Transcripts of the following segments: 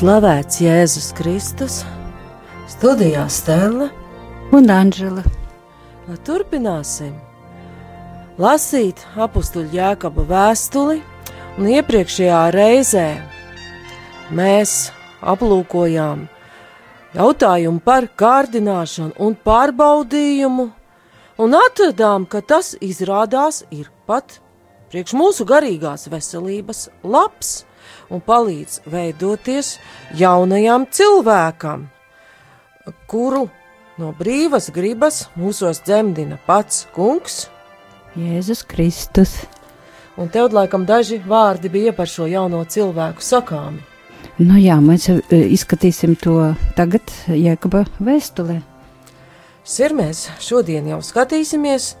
Slavēts Jēzus Kristus, studijā Stela un Anģela. Turpināsim lasīt apakstuļu jēkaba vēstuli, un iepriekšējā reizē mēs aplūkojām jautājumu par kārdināšanu un pārbaudījumu, un atradām, ka tas izrādās ir pat priekš mūsu garīgās veselības labs un palīdz veidoties jaunajam cilvēkam, kuru no brīvas gribas mūsos dzemdina pats kungs. Jēzus Kristus. Un tev laikam daži vārdi bija par šo jauno cilvēku sakāmi. Nu jā, mēs e, izskatīsim to tagad Jēkaba vēstulē. Sirmēs šodien jau skatīsimies,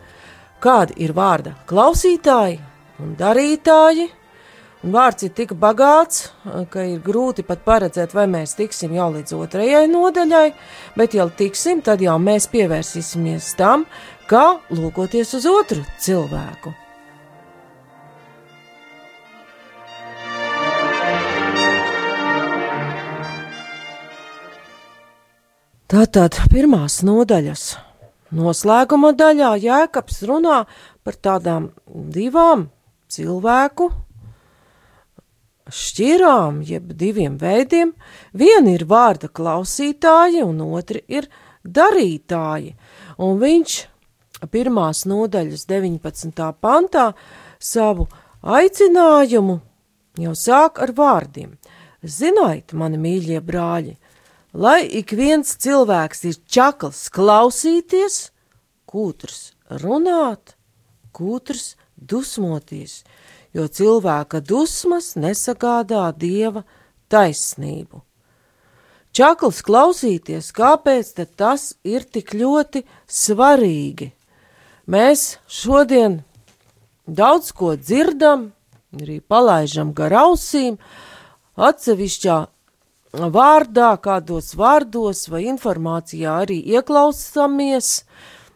kādi ir vārda klausītāji un darītāji, vārds ir tik bagāts, ka ir grūti pat paredzēt, vai mēs tiksim jau līdz otrajai nodaļai, bet, ja tiksim, tad jau mēs pievērsīsimies tam, kā lūkoties uz otru cilvēku. Tātad pirmās nodaļas noslēguma daļā Jēkabs runā par tādām divām cilvēku šķirām, jeb diviem veidiem. Viena ir vārda klausītāji, un otra ir darītāji. Un viņš pirmās nodaļas 19. pantā savu aicinājumu jau sāk ar vārdiem. Ziniet, mani mīļie brāļi, lai ik viens cilvēks ir čakls klausīties, kūtrs runāt, kūtrs dusmoties, jo cilvēka dusmas nesagādā dieva taisnību. Čakls klausīties, kāpēc tas ir tik ļoti svarīgi. Mēs šodien daudz ko dzirdam, arī palaižam gar ausīm, atsevišķā vārdā, kādos vārdos vai informācijā arī ieklausāmies,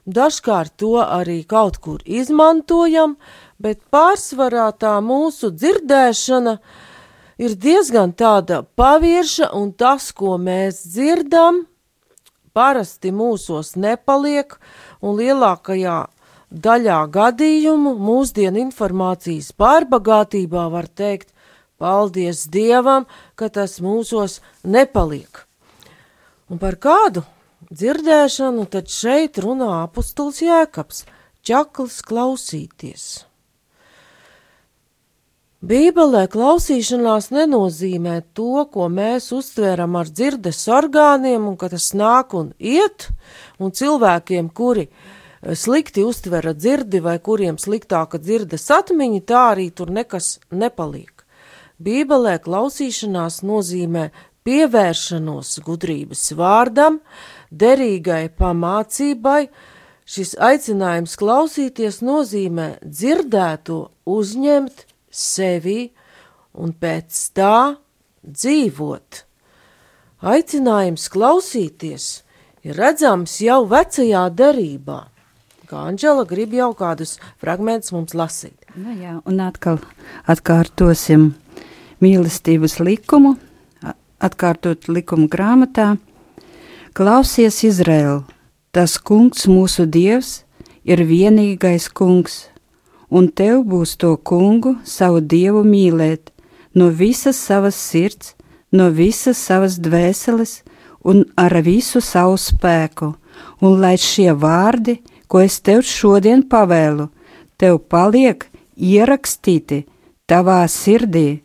dažkārt to arī kaut kur izmantojam, bet pārsvarā tā mūsu dzirdēšana ir diezgan tāda pavieša, un tas, ko mēs dzirdam, parasti mūsos nepaliek, un lielākajā daļā gadījumu mūsdienu informācijas pārbagātībā var teikt, paldies Dievam, ka tas mūsos nepaliek. Un par kādu dzirdēšanu tad šeit runā apustuls Jēkabs, čakls klausīties. Bībelē klausīšanās nenozīmē to, ko mēs uztveram ar dzirdes orgāniem, un ka tas nāk un iet, un cilvēkiem, kuri eh, slikti uztvera dzirdi vai kuriem sliktāka dzirdes atmiņa, tā arī tur nekas nepaliek. Bībelē klausīšanās nozīmē pievēršanos gudrības vārdam, derīgai pamācībai, šis aicinājums klausīties nozīmē dzirdēto uzņemt, sevi un pēc tā dzīvot. Aicinājums klausīties ir redzams jau vecajā derībā, kā Anģela grib jau kādus fragmentus mums lasīt. Nu jā, un atkal atkārtosim mīlestības likumu, atkārtot likumu grāmatā. Klausies, Izraēl, tas kungs mūsu dievs ir vienīgais kungs, un tev būs to kungu, savu dievu mīlēt, no visas savas sirds, no visas savas dvēseles un ar visu savu spēku, un lai šie vārdi, ko es tev šodien pavēlu, tev paliek ierakstīti tavā sirdī,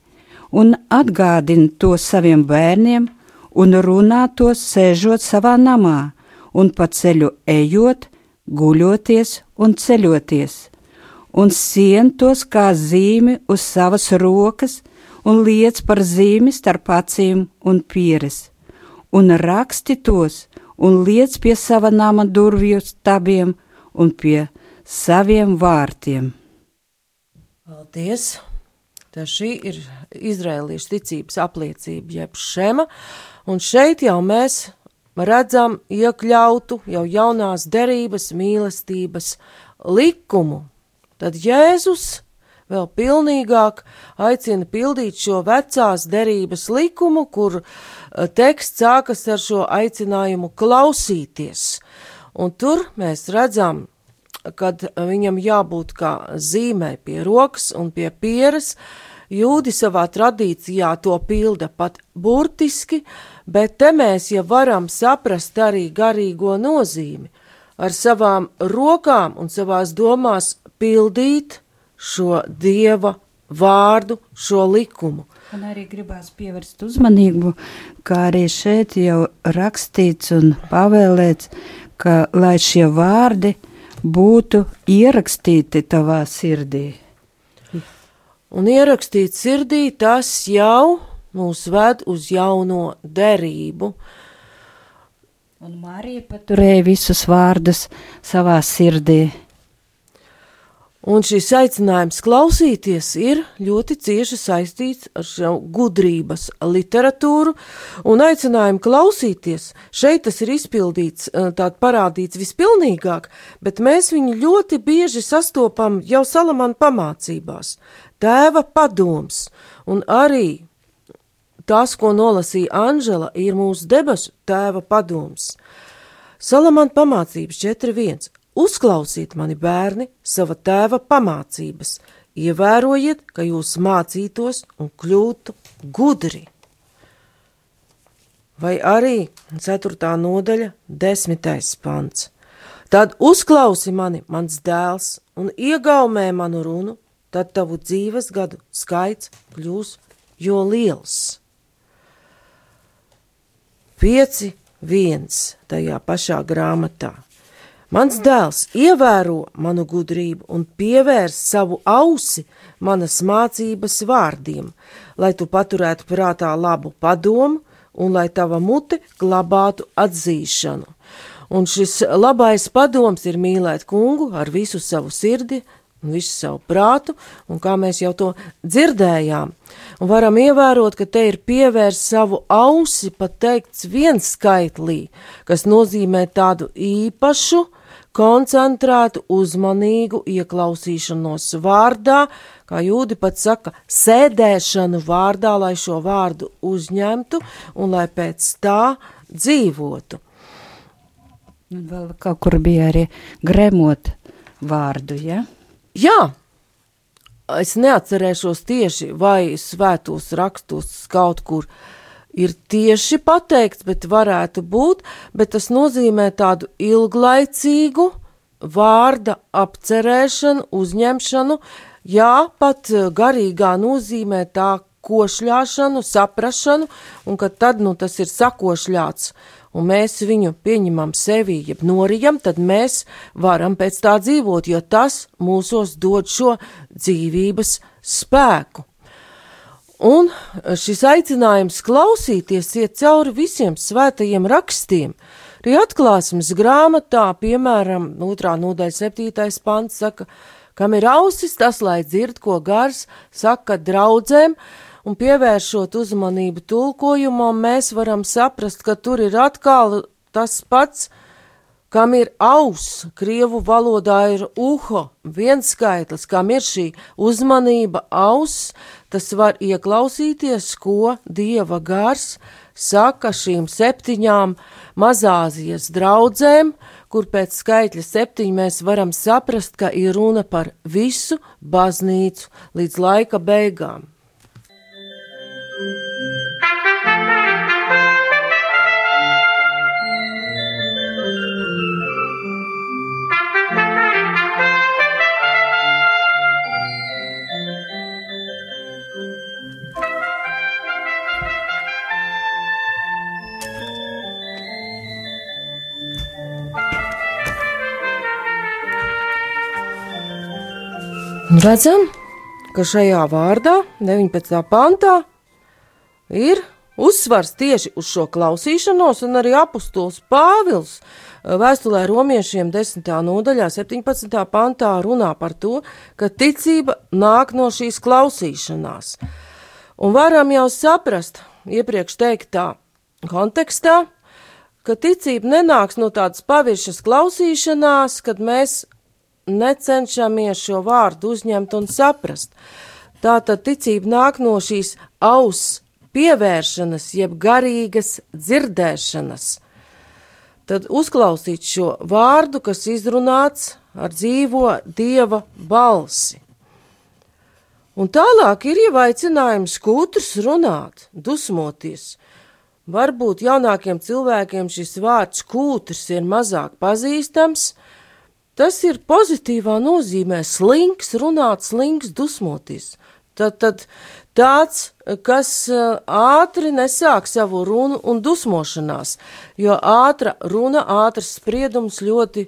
un atgādini to saviem bērniem, un runā to sēžot savā namā, un pa ceļu ejot, guļoties un ceļoties, un sien tos kā zīmi uz savas rokas, un liec par zīmi starp acīm un pieres, un raksti tos, un liec pie sava nama durvju stabiem un pie saviem vārtiem. Paldies! Tā šī ir izrēliešu ticības apliecība, jeb šema, un šeit jau mēs redzam iekļautu jau jaunās derības mīlestības likumu. Tad Jēzus vēl pilnīgāk aicina pildīt šo vecās derības likumu, kur eh, teksts sākas ar šo aicinājumu klausīties. Un tur mēs redzam, kad viņam jābūt kā zīmē pie rokas un pie pieres, jūdi savā tradīcijā to pilda pat burtiski, bet te mēs jau varam saprast arī garīgo nozīmi, ar savām rokām un savās domās pildīt šo dieva vārdu, šo likumu. Man arī gribās pievērst uzmanību, kā arī šeit jau rakstīts un pavēlēts, ka lai šie vārdi būtu ierakstīti tavā sirdī. Un ierakstīt sirdī tas jau mūs ved uz jauno derību. Un Marija paturēja visus vārdus savā sirdī. Un šis aicinājums klausīties ir ļoti cieši saistīts ar šo gudrības literatūru, un aicinājumu klausīties šeit tas ir izpildīts, eh, tād parādīts vispilnīgāk, bet mēs viņu ļoti bieži sastopam jau Salamana pamācībās. Tēva padoms, un arī tas, ko nolasīja Anžela, ir mūsu debesu tēva padoms. Salamana pamācības 4.1. Uzklausiet mani bērni sava tēva pamācības, ievērojiet, ka jūs mācītos un kļūtu gudri. Vai arī 4. nodaļa, 10. pants. Tad uzklausi mani, mans dēls, un iegaumē manu runu, tad tavu dzīves gadu skaits kļūs jo liels. 5, 1. tajā pašā grāmatā. Mans dēls ievēro manu gudrību un pievērs savu ausi manas mācības vārdiem, lai tu paturētu prātā labu padomu un lai tava mute glabātu atzīšanu. Un šis labais padoms ir mīlēt kungu ar visu savu sirdi, un visu savu prātu, un kā mēs jau to dzirdējām, un varam ievērot, ka te ir pievērst savu ausi, pat teikts viens skaitlī, kas nozīmē tādu īpašu, koncentrētu, uzmanīgu ieklausīšanos vārdā, kā jūdi pat saka, sēdēšanu vārdā, lai šo vārdu uzņemtu un lai pēc tā dzīvotu. Un vēl kaut kur bija arī gremot vārdu, ja? Jā, es neatcerēšos tieši vai svētos rakstos kaut kur uh, ir tieši pateikts, bet varētu būt, bet tas nozīmē tādu ilglaicīgu vārda apcerēšanu, uzņemšanu, jā, pat eh, garīgā nozīmē tā košļāšanu, saprašanu, un ka tad, nu, tas ir sakošļāts, un mēs viņu pieņemam sevī, jeb norijam, tad mēs varam pēc tā dzīvot, jo tas mūsos dod šo dzīvības spēku. Un šis aicinājums klausīties iet cauri visiem svētajiem rakstiem. Arī atklāsmes grāmatā, piemēram, otrā nodaļa septītais pants saka, kam ir ausis, tas lai dzird, ko gars saka draudzēm, un pievēršot uzmanību tulkojumam, mēs varam saprast, ka tur ir atkal tas pats, kam ir auss, krievu valodā ir uho, viens skaitlis, kam ir šī uzmanība auss, tas var ieklausīties, ko Dieva gars saka šīm septiņām mazāzijas draudzēm, kur pēc skaitļa septiņi mēs varam saprast, ka ir runa par visu baznīcu līdz laika beigām. Redzam, ka šajā vārdā, 19. pantā, ir uzsvars tieši uz šo klausīšanos, un arī apustulis Pāvils vēstulē romiešiem 10. nodaļā, 17. pantā runā par to, ka ticība nāk no šīs klausīšanās. Un varam jau saprast, iepriekš teiktā kontekstā, ka ticība nenāks no tādas paviršas klausīšanās, kad mēs necenšamies šo vārdu uzņemt un saprast. Tā tad ticība nāk no šīs auss pievēršanas, jeb garīgas dzirdēšanas. Tad uzklausīt šo vārdu, kas izrunāts ar dzīvo dieva balsi. Un tālāk ir jau aicinājums kūtrus runāt, dusmoties. Varbūt jaunākiem cilvēkiem šis vārds kūtrs ir mazāk pazīstams, Tas ir pozitīvā nozīmē slinks, runāt slinks, dusmoties. Tad, tad tāds, kas ātri nesāk savu runu un dusmošanās, jo ātra runa, ātrs spriedums ļoti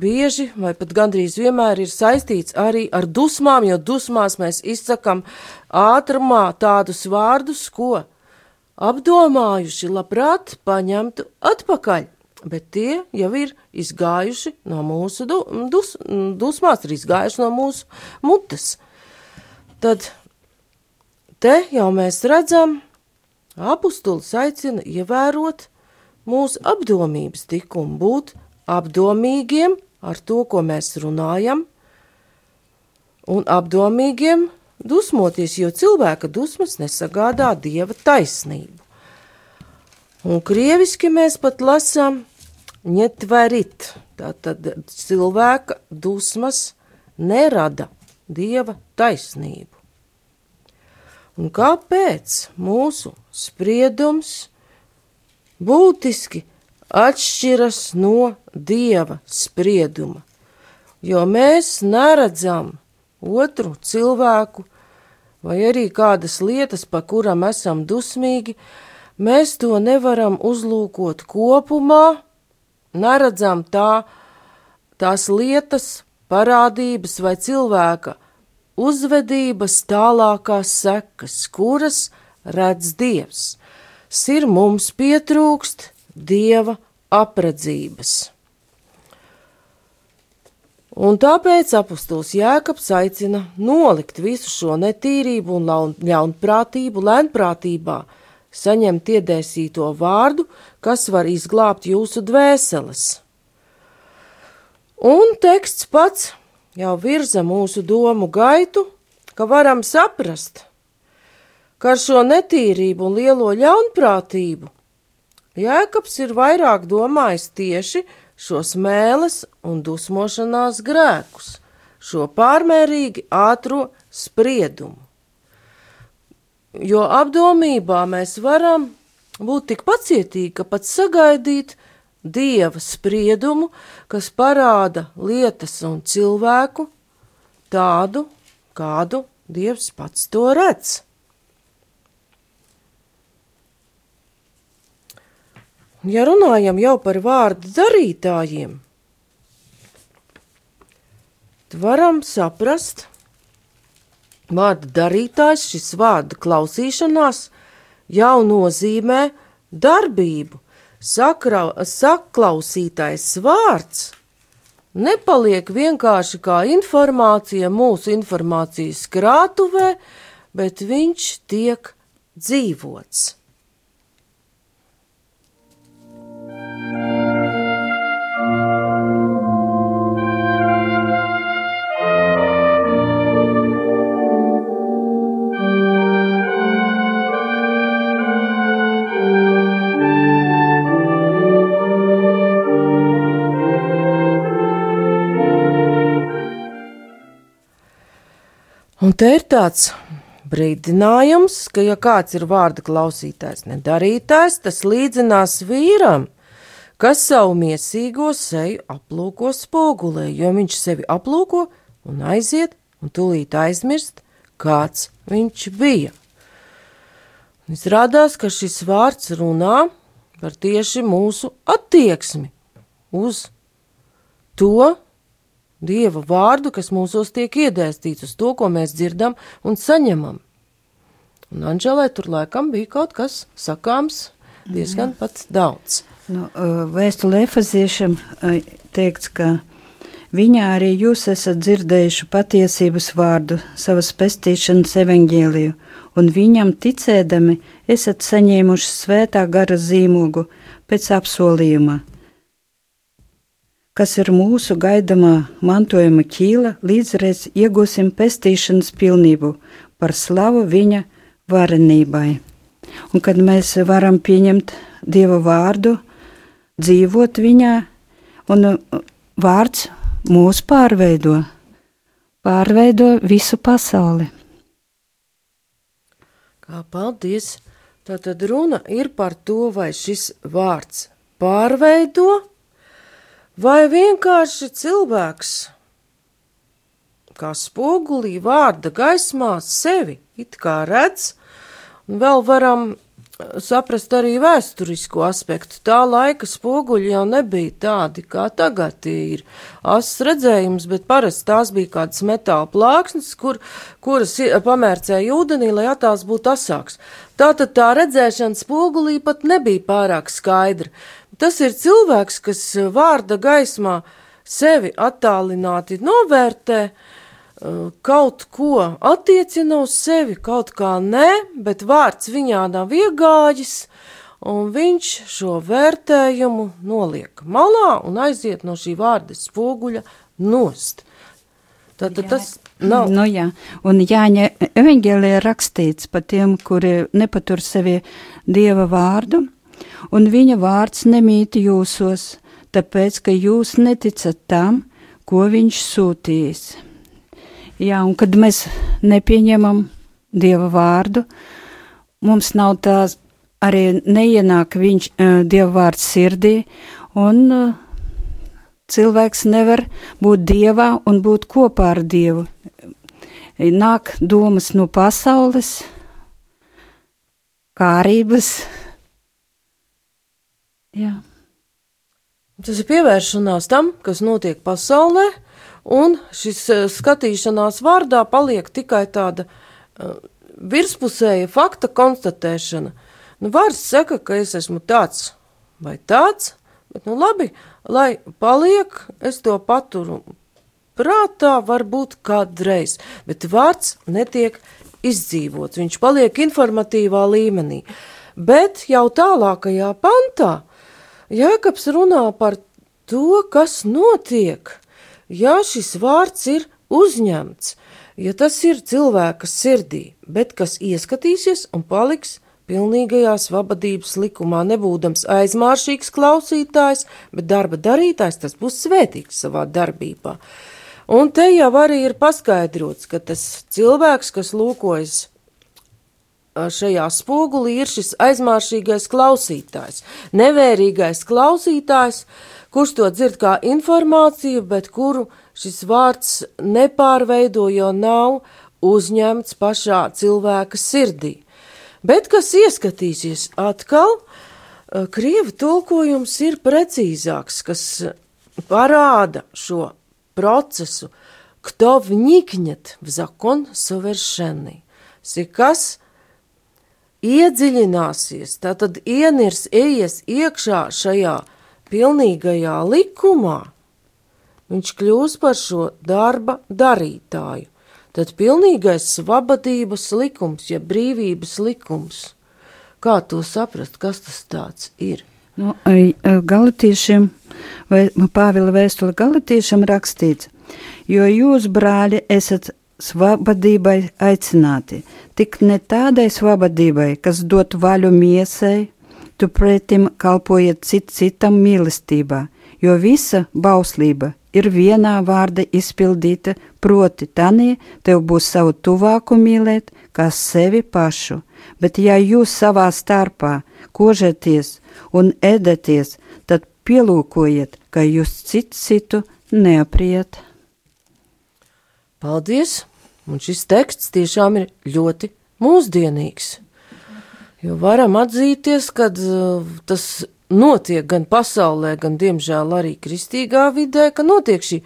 bieži vai pat gandrīz vienmēr ir saistīts arī ar dusmām, jo dusmās mēs izsakam ātrumā tādus vārdus, ko apdomājuši labprāt paņemtu atpakaļ bet tie jau ir izgājuši no mūsu du, dus, dusmās, ir izgājuši no mūsu mutes. Tad te jau mēs redzam, apustulis aicina ievērot mūsu apdomības likumu, būt apdomīgiem ar to, ko mēs runājam, un apdomīgiem dusmoties, jo cilvēka dusmas nesagādā dieva taisnību. Un krieviski mēs pat lasām ņetverit, tātad cilvēka dusmas nerada dieva taisnību. Un kāpēc mūsu spriedums būtiski atšķiras no dieva sprieduma? Jo mēs neredzam otru cilvēku vai arī kādas lietas, pa kuram esam dusmīgi, mēs to nevaram uzlūkot kopumā, neredzam tā, tās lietas, parādības vai cilvēka uzvedības tālākās sekas, kuras redz Dievs. Sir mums pietrūkst Dieva apredzības. Un tāpēc apustulis Jēkabs aicina nolikt visu šo netīrību un ļaunprātību lēnprātībā, saņemt iedēsīto vārdu, kas var izglābt jūsu dvēseles. Un teksts pats jau virza mūsu domu gaitu, ka varam saprast, ka ar šo netīrību un lielo ļaunprātību Jēkabs ir vairāk domājis tieši šos mēles un dusmošanās grēkus, šo pārmērīgi ātro spriedumu jo apdomībā mēs varam būt tik pacietīgi, ka pat sagaidīt dieva spriedumu, kas parāda lietas un cilvēku tādu, kādu dievs pats to redz. Ja runājam jau par vārdu darītājiem, tad varam saprast, Vārda darītājs, šis vārda klausīšanās jau nozīmē darbību. Sakra, saklausītais vārds nepaliek vienkārši kā informācija mūsu informācijas krātuvē, bet viņš tiek dzīvots. Un te ir tāds brīdinājums, ka, ja kāds ir vārda klausītājs, nedarītājs, tas līdzinās vīram, kas savu miesīgo seju aplūko spogulē, jo viņš sevi aplūko un aiziet un tūlīt aizmirst, kāds viņš bija. Un izrādās, ka šis vārds runā par tieši mūsu attieksmi uz to, Dieva vārdu, kas mūsos tiek iedēstīts uz to, ko mēs dzirdam un saņemam. Un Anģelē tur laikam bija kaut kas sakāms diezgan pat daudz. Nu, Vēstulē Efeziešam teikts, ka viņā arī jūs esat dzirdējuši patiesības vārdu, savas pestīšanas evaņģēliju, un viņam ticēdami esat saņēmuši svētā gara zīmogu pēc apsolījuma, kas ir mūsu gaidāmā mantojuma ķīla, līdzreiz iegūsim pestīšanas pilnību par slavu viņa varenībai. Un kad mēs varam pieņemt Dieva vārdu, dzīvot viņā, un uh, vārds mūs pārveido, pārveido visu pasauli. Kā paldies! Tātad runa ir par to, vai šis vārds pārveido, vai vienkārši cilvēks, kā spogulī vārda gaismā, sevi it kā redz, un vēl varam saprast arī vēsturisko aspektu. Tā laika spoguļi jau nebija tādi, kā tagad tie ir. Asas redzējums, bet parasti tās bija kādas metāla plāksnes, kur, kuras pamērcēja ūdenī, lai attēls būtu asāks. Tātad tā redzēšana spogulī pat nebija pārāk skaidra. Tas ir cilvēks, kas vārda gaismā sevi attālināti novērtē, kaut ko attiecina uz sevi, kaut kā nē, bet vārds viņā nav iegājis, un viņš šo vērtējumu noliek malā un aiziet no šī vārda spoguļa nost. Tad, tad tas nav. Nu, jā, un Jāņa evaņģēlē rakstīts par tiem, kuri nepatur sevi Dieva vārdu, un viņa vārds nemīt jūsos, tāpēc, ka jūs neticat tam, ko viņš sūtīs. Jā, un kad mēs nepieņemam Dieva vārdu, mums nav tās arī neienāk viņš uh, Dieva vārds sirdī, un uh, cilvēks nevar būt Dievā un būt kopā ar Dievu. Nāk domas no pasaules, kārības. Jā. Tas ir pievēršanās tam, kas notiek pasaulē, un šis uh, skatīšanās vārdā paliek tikai tāda uh, virspusēja fakta konstatēšana. Nu, vārds saka, ka es esmu tāds vai tāds, bet nu labi, lai paliek, es to paturu prātā, varbūt kādreiz, bet vārds netiek izdzīvots, viņš paliek informatīvā līmenī. Bet jau tālākajā pantā Jēkabs runā par to, kas notiek, ja šis vārds ir uzņemts, ja tas ir cilvēka sirdī, bet kas ieskatīsies un paliks pilnīgajā svabadības likumā, nebūdams aizmāršīgs klausītājs, bet darba darītājs, tas būs svētīgs savā darbībā. Un te jau arī ir paskaidrots, ka tas cilvēks, kas lūkojas šajā spogulī ir šis aizmāršīgais klausītājs, nevērīgais klausītājs, kurš to dzird kā informāciju, bet kuru šis vārds nepārveido, jo nav uzņemts pašā cilvēka sirdī. Bet kas ieskatīsies atkal, krievu tulkojums ir precīzāks, kas parāda šo procesu, kto vnikņet v zakon soveršenī. Sikas iedziļināsies, tātad ienirs, ieies iekšā šajā pilnīgajā likumā, viņš kļūs par šo darba darītāju. Tad pilnīgais svabadības likums, ja brīvības likums. Kā to saprast, kas tas tāds ir? Nu, galatiešiem, vai Pāvila vēstule galatiešiem rakstīts, jo jūs, brāļi, esat svabadībai aicināti, tik ne tādai svabadībai, kas dot vaļu miesai, tu pretim kalpojiet cit citam mīlestībā, jo visa bauslība ir vienā vārda izpildīta, proti tanī tev būs savu tuvāku mīlēt, kā sevi pašu, bet ja jūs savā starpā kožaties un edaties, tad pielūkojiet, ka jūs citu citu neapriet. Paldies! Un šis teksts tiešām ir ļoti mūsdienīgs. Jo varam atzīties, ka uh, tas notiek gan pasaulē, gan, diemžēl, arī kristīgā vidē, ka notiek šī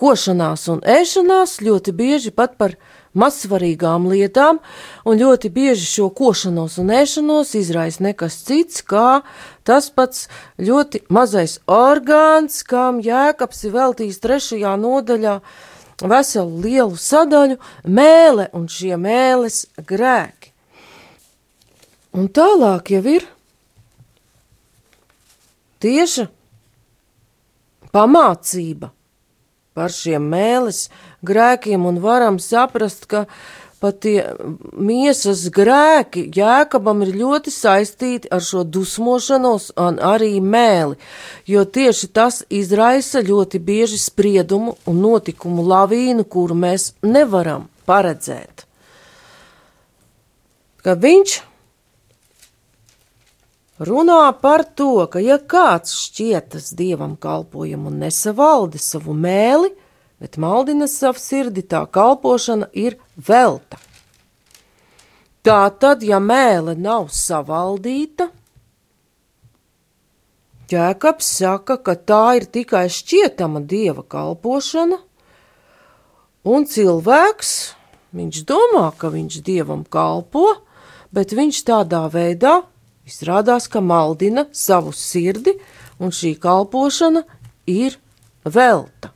košanās un ēšanās, ļoti bieži pat par mazsvarīgām lietām, un ļoti bieži šo košanos un ēšanos izraisa nekas cits, kā tas pats ļoti mazais orgāns, kam jēkabs ir veltījis trešajā nodaļā veselu lielu sadaļu mēle un šie mēles grēki. Un tālāk jau ir tieša pamācība par šiem mēles grēkiem un varam saprast, ka pat tie miesas grēki jēkabam ir ļoti saistīti ar šo dusmošanos un arī mēli, jo tieši tas izraisa ļoti bieži spriedumu un notikumu lavīnu, kuru mēs nevaram paredzēt. Ka viņš runā par to, ka ja kāds šķietas dievam kalpojam un nesavaldi savu mēli, bet maldina savu sirdi, tā kalpošana ir velta. Tā tad, ja mēle nav savaldīta, Jēkabs saka, ka tā ir tikai šķietama dieva kalpošana, un cilvēks, viņš domā, ka viņš dievam kalpo, bet viņš tādā veidā Izrādās, ka maldina savu sirdi, un šī kalpošana ir velta.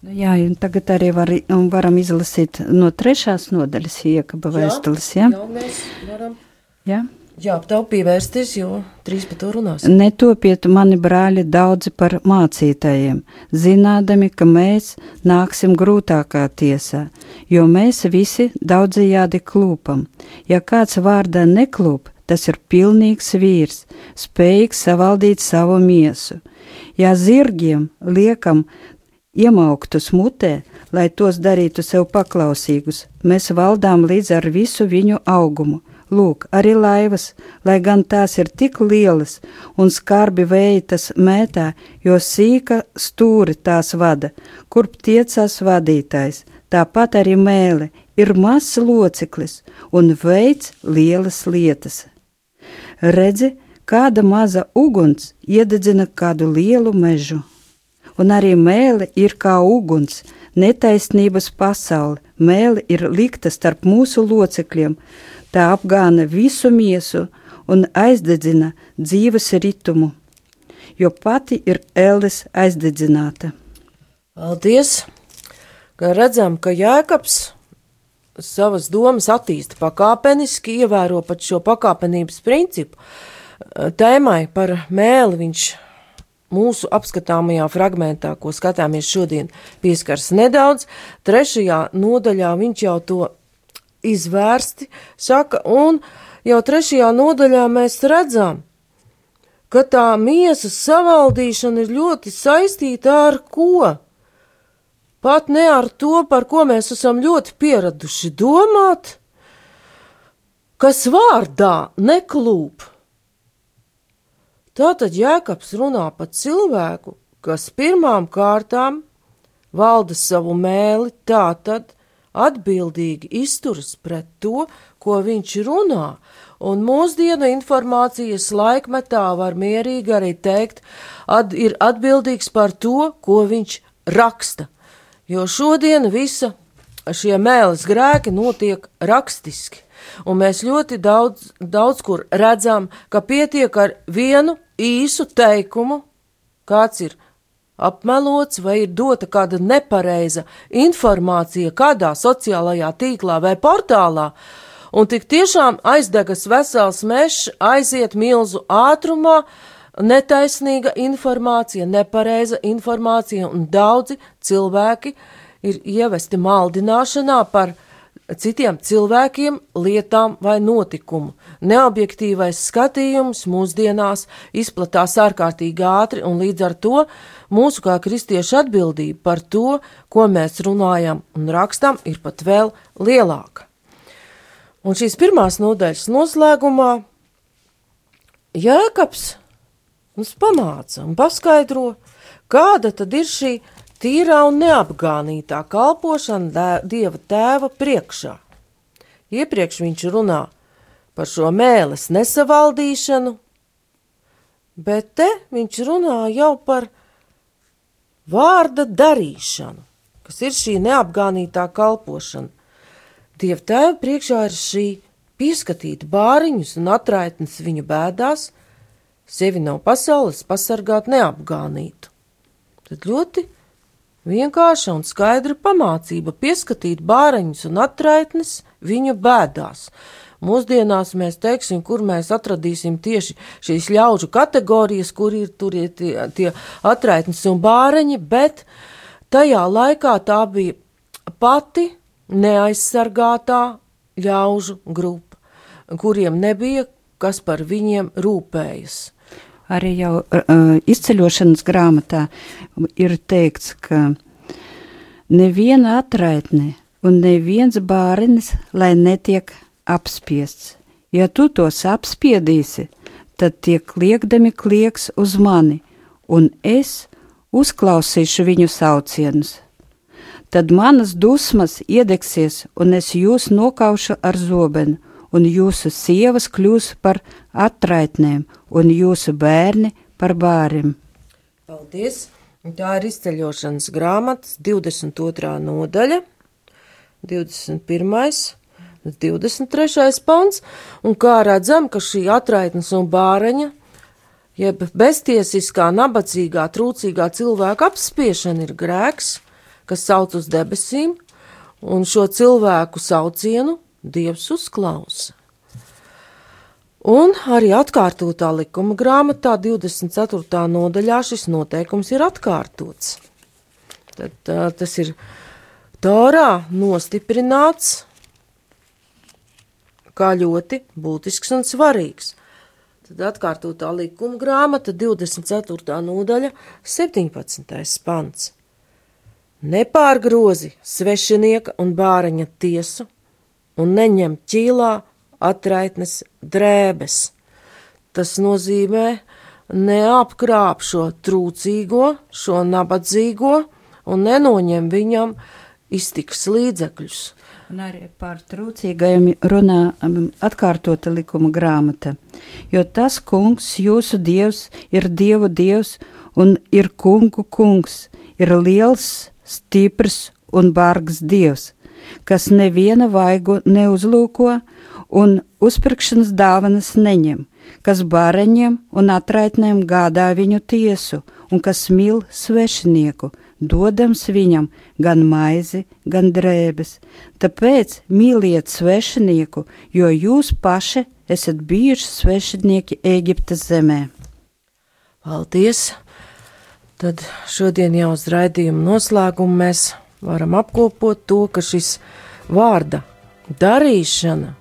Nu jā, un tagad arī var, varam izlasīt no trešās nodaļas iekaba vēstules, jā? Jā, mēs varam. Jā. Jā, tev pievērsties, jo trīs par to runās. Netopiet mani brāļi daudzi par mācītājiem, zinādami, ka mēs nāksim grūtākā tiesā, jo mēs visi daudzajādi klūpam. Ja kāds vārdā neklūp, tas ir pilnīgs vīrs, spējīgs savaldīt savu miesu. Ja zirgiem liekam iemauktus mutē, lai tos darītu sev paklausīgus, mēs valdām līdz ar visu viņu augumu. Lūk, arī laivas, lai gan tās ir tik lielas un skarbi vēji tas mētā, jo sīka stūri tās vada, kurp tiecās vadītājs, tāpat arī mēle ir mazs loceklis un veids lielas lietas. Redzi, kāda maza uguns iededzina kādu lielu mežu, un arī mēle ir kā uguns, netaisnības pasaule, mēle ir likta starp mūsu locekļiem, tā apgāna visu miesu un aizdedzina dzīves ritumu, jo pati ir ēles aizdedzināta. Paldies! Kā redzam, ka Jēkabs savas domas attīsta pakāpeniski, ievēro pat šo pakāpenības principu. Tēmai par mēli viņš mūsu apskatāmajā fragmentā, ko skatāmies šodien, pieskars nedaudz. Trešajā nodaļā viņš jau to izvērsti, saka, un jau trešajā nodaļā mēs redzam, ka tā miesas savaldīšana ir ļoti saistīta ar ko? Pat ne ar to, par ko mēs esam ļoti pieraduši domāt, kas vārdā neklūp. Tātad Jēkabs runā par cilvēku, kas pirmām kārtām valda savu mēli, tātad atbildīgi izturas pret to, ko viņš runā, un mūsdienu informācijas laikmetā var mierīgi arī teikt, at, ir atbildīgs par to, ko viņš raksta, jo šodien visa šie mēles grēki notiek rakstiski, un mēs ļoti daudz, daudz kur redzam, ka pietiek ar vienu īsu teikumu, kāds ir apmelots vai ir dota kāda nepareiza informācija kādā sociālajā tīklā vai portālā, un tik tiešām aizdegas vesels mežs aiziet milzu ātrumā, netaisnīga informācija, nepareiza informācija, un daudzi cilvēki ir ievesti maldināšanā par citiem cilvēkiem, lietām vai notikumu. Neobjektīvais skatījums mūsdienās izplatās ārkārtīgi ātri, un līdz ar to mūsu kā kristiešu atbildība par to, ko mēs runājam un rakstam, ir pat vēl lielāka. Un šīs pirmās nodaļas noslēgumā Jēkabs mums pamāca un paskaidro, kāda tad ir šī tīrā un neapgānītā kalpošana Dieva tēva priekšā. Iepriekš viņš runā par šo mēles nesavaldīšanu, bet te viņš runā jau par vārda darīšanu, kas ir šī neapgānītā kalpošana. Dieva tēva priekšā ir šī pieskatīt bāriņus un atraitnes viņu bēdās, sevi no pasaules pasargāt neapgānītu. Tad ļoti vienkārša un skaidra pamācība pieskatīt bāriņus un atraitnes viņu bēdās. Mūsdienās mēs teiksim, kur mēs atradīsim tieši šīs ļaužu kategorijas, kur ir tur ir tie, tie atraitnes un bāreņi, bet tajā laikā tā bija pati neaizsargātā ļaužu grupa, kuriem nebija kas par viņiem rūpējas. Arī jau uh, izceļošanas grāmatā ir teikts, ka neviena atraitne un neviens bārenis, lai netiek apspiests. Ja tu tos apspiedīsi, tad tie kliegdami klieks uz mani, un es uzklausīšu viņu saucienus. Tad manas dusmas iedegsies, un es jūs nokaušu ar zobenu, un jūsu sievas kļūs par atraitnēm, un jūsu bērni par bāriem. Paldies! Tā ir izceļošanas grāmatas 22. nodaļa, 21. 23. pants, un kā redzam, ka šī atraitnes un bāreņa, jeb beztiesiskā, nabadzīgā, trūcīgā cilvēka apspiešana ir grēks, kas sauc uz debesīm, un šo cilvēku saucienu Dievs uzklausa. Un arī atkārtotā likuma grāmatā 24. nodaļā šis noteikums ir atkārtots. Tad, tā, tas ir Torā nostiprināts kā ļoti būtisks un svarīgs. Tad atkārtotā likuma grāmata 24. nodaļa 17. pants. Nepārgrozi svešinieka un bāreņa tiesu un neņem ķīlā atraitnes drēbes. Tas nozīmē neapkrāp šo trūcīgo, šo nabadzīgo un nenoņem viņam iztiks līdzekļus. Un arī par trūcīgajiem runā um, atkārtota likuma grāmata. Jo tas kungs, jūsu dievs, ir dievu dievs un ir kungu kungs, ir liels, stiprs un bargs dievs, kas neviena vaigu neuzlūko un uzpirkšanas dāvanas neņem, kas bāreņiem un atraitnēm gādā viņu tiesu un kas mīl svešinieku, dodams viņam gan maizi, gan drēbes. Tāpēc mīliet svešinieku, jo jūs paši esat bijuši svešinieki Eģiptes zemē. Paldies! Tad šodien jau uz raidījuma noslēgumu mēs varam apkopot to, ka šis vārda darīšana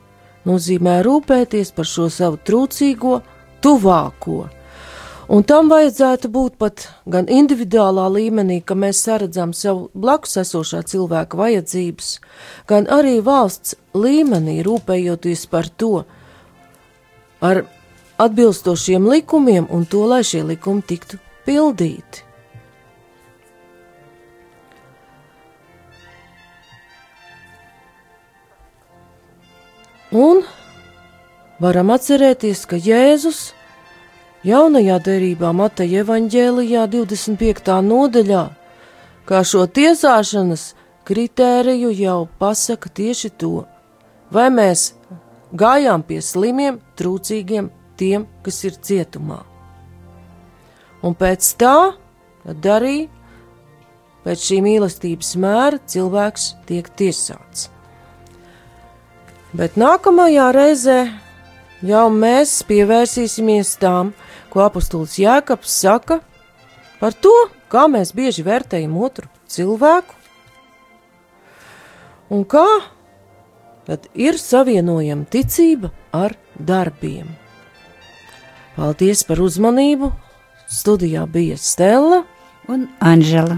nozīmē rūpēties par šo savu trūcīgo, tuvāko Un tam vajadzētu būt pat gan individuālā līmenī, ka mēs saredzam sev blakus esošā cilvēka vajadzības, gan arī valsts līmenī rūpējoties par to ar atbilstošiem likumiem un to, lai šie likumi tiktu pildīti. Un varam atcerēties, ka Jēzus Jaunajā derībā Mateja evaņģēlijā 25. nodaļā, kā šo tiesāšanas kritēriju jau pasaka tieši to, vai mēs gājām pie slimiem, trūcīgiem, tiem, kas ir cietumā. Un pēc tā darīja, pēc šī mīlestības mēra cilvēks tiek tiesāts. Bet nākamajā reizē jau mēs pievērsīsimies tām, ko apustulis Jēkabs saka par to, kā mēs bieži vērtējam otru cilvēku un kā tad ir savienojama ticība ar darbiem. Paldies par uzmanību! Studijā bija Stela un Anžela.